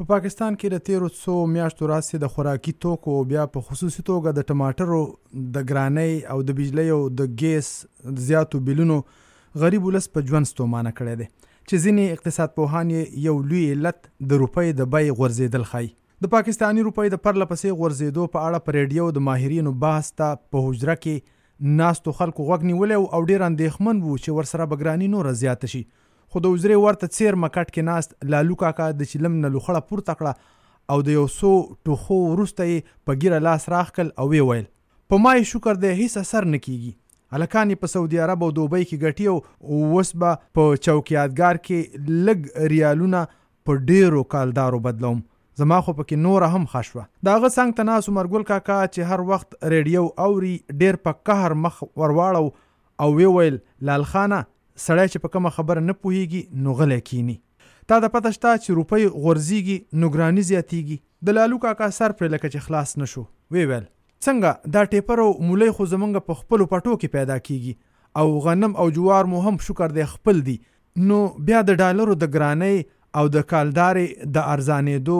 په پاکستان کې د تېرو څو میاشتو راهسې د خوراکي توکو او بیا په خصوصي توګه د ټماټرو د ګرانۍ او د بجلۍ او د ګیس زیاتو بیلونو غریب ولس په ژوند ستومانه کړی دی چې ځینې اقتصاد پوهان یې یو لوی علت د روپۍ د بیې غورځېدل ښایي. د پاکستاني روپۍ د پرله پسې غورځېدو په اړه په رېډیو د ماهرینو بحث ته په حجره کې ناستو خلکو غوږ نیولی و او ډېر اندېښمن وو چې ورسره به ګراني نوره زیاته شي خو د حجرې ورته څېرمه کټ کې ناست لالو کاکا د چیلم نه لوخړه پورته کړه او د یو څو ټوخو وروسته یې په ږیره لاس راښکل او ویې ویل، په ما یې شکر دی هیڅ اثر نه کېږي، هلکان یې په سعودي عرب او دوبۍ کې ګټي او اوس به په چوکیادګار کې لږ ریالونه په ډېرو کالدارو بدلوم، زما خو پکې نوره هم ښه شوه. د هغه څنګ ته ناست عمرګل کاکا چې هر وخت رېډیو اوري ډېر په قهر مخ ورواړو او وې ویل، لال خانه! سړی چې په کومه خبره نه پوهېږي، نو غلی کېني. تا ته پته شته چې روپۍ غورځېږي، نو ګراني زیاتېږي. د لالو کاکا سر پرې لکه چې خلاص نه شو، وې ویل، څنګه، دا ټېپر او مولۍ خو زمونږ په خپلو پټو کې پیدا کېږي او غنم او جوار مو هم شکر دی خپل دي، نو بیا د ډالرو د ګرانۍ او د کالدارې د ارزانېدو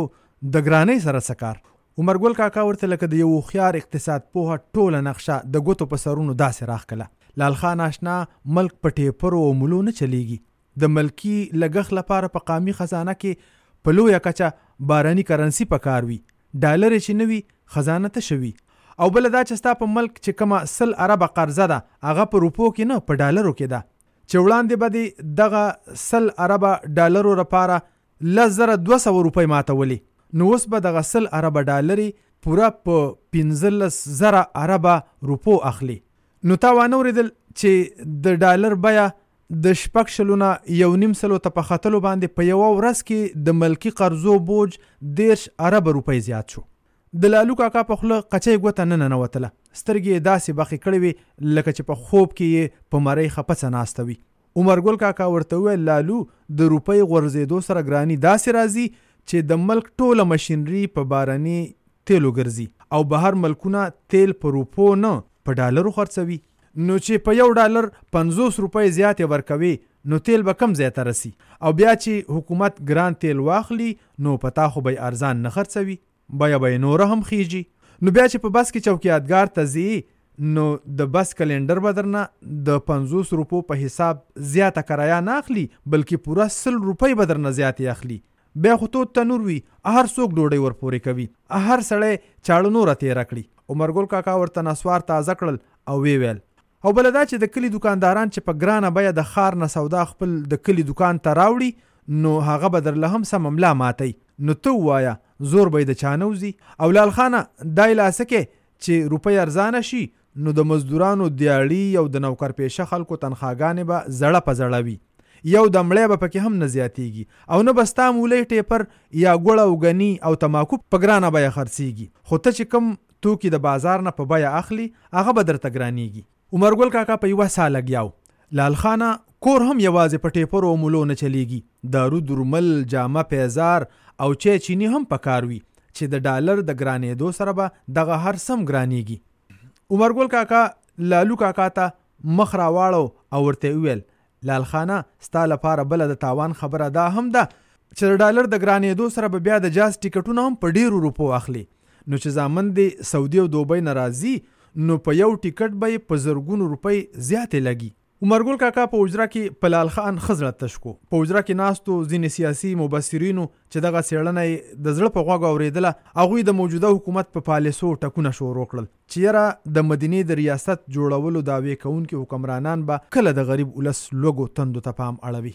د ګرانۍ سره څه کار؟ عمر ګل کاکا ورته لکه د یو هوښیار اقتصاد پوه ټوله نقشه د ګوتو په سرونو داسې راښکله، لال خان آشنا ملک په ټېپرو او ملو نه چلېږي، د ملکي لګښت لپاره په قامي خزانه کې په لویه کچه بهرني کرنسي په کار وي، ډالرې چې نه وي خزانه تشه وي او بله دا چې ستا په ملک چې کومه سل اربه قرضه ده هغه په روپو کې نه په ډالرو کې ده چې وړاندې به دې دغه سل اربه ډالرو لپاره لس زره دوه سوه روپۍ ماتولې نو اوس به دغه سل اربه ډالرې پوره په پنځلس زره اربه روپو اخلې نو تا وانه ورېدل چې د ډالر بیه د شپږ شلو نه یو نیم سلو ته په ختلو باندې په یوه ورځ کې د ملکي قرضو بوج دېرش اربه روپۍ زیات شو. د لالو کاکا په خوله قچۍ ګوته نه ننوتله، سترګې یې داسې بخې کړې وې لکه چې په خوب کې یې په مرۍ خپڅه ناسته وي. عمر ګل کاکا ورته وویل، لالو د روپۍ غورځېدو سره ګراني داسې راځي چې د ملک ټوله مشینري په بهرني تېلو ګرځي او بهر ملکونه تېل په روپو نه په ډالرو خرڅوي، نو چې په یو ډالر پنځوس روپۍ زیاتې ورکوې نو تېل به کوم ځای ته رسي او بیا چې حکومت ګران تېل واخلي نو په تا خو به یې ارزان نه خرڅوي. بیه به یې نوره هم خیژي. نو بیا چې په بس کې چوکیادګار ته ځې نو د بس کلینډر به درنه د پنځوس روپو په حساب زیاته کرایه نه اخلي بلکې پوره سل روپۍ به درنه زیاتې اخلي. بیا خو تود تنور وي هر څوک ډوډۍ ورپورې کوي. هر سړی چاړه نوره تېره کړي. عمرګل کاکا ورته نسوار تازه کړل او ویې ویل، او بله دا چې د کلي دوکانداران چې په ګرانه بیه د ښار نه سودا خپل د کلي دوکان ته راوړي نو هغه به درله هم سمه ملا ماتوي نو ته ووایه زور به یې د چا نه وځي او لال خانه دا یې لا څه کې چې روپۍ ارزانه شي نو د مزدورانو دیاړي او د نوکر پیشه خلکو تنخواګانې به زړه په زړه وي یو د مړی به پکې هم نه زیاتیږي او نه به ستا مولی ټیپر یا ګوړه او ګني او تماکو په ګرانه بیه خرڅیږي خو ته چې کوم توکي د بازار نه په بیه اخلي هغه به درته ګرانیږي. عمر ګل کاکا په یوه ساه لګیا و. لال خانه! کور هم یوازې په ټیپرو او ملو نه چلیږي، دارو درومل، جامه پیزار او چای چیني هم په کار وي، چې د ډالر د ګرانیدو سره به دغه هر څه هم ګرانیږي. عمر ګل کاکا لالو کاکا ته مخ راواړو او ورته یې وویل، لال خانه ستا لپاره بله د تاوان خبره دا هم ده چې د ډالر د ګرانېدو سره به بیا د جاز ټیکټونه هم په ډېرو روپو اخلي نو چې زامن دې سعودي او دوبۍ نه راځي نو په یو ټیکټ به یې په زرګونو روپۍ زیاتې لګي عمرګل کاکا په حجره کې په لال خان ښه زړه تش کو په حجره کې ناستو ځینې سیاسي مبصرینو چې دغه څېړنه یې د زړه په غوږو اورېدله هغوی د موجوده حکومت په پالیسو ټکونه شروع کړل چې یره د مدینې د ریاست جوړولو دعوې کوونکي حکمرانان به کله د غریب ولس لوږو تندو ته پام اړوي؟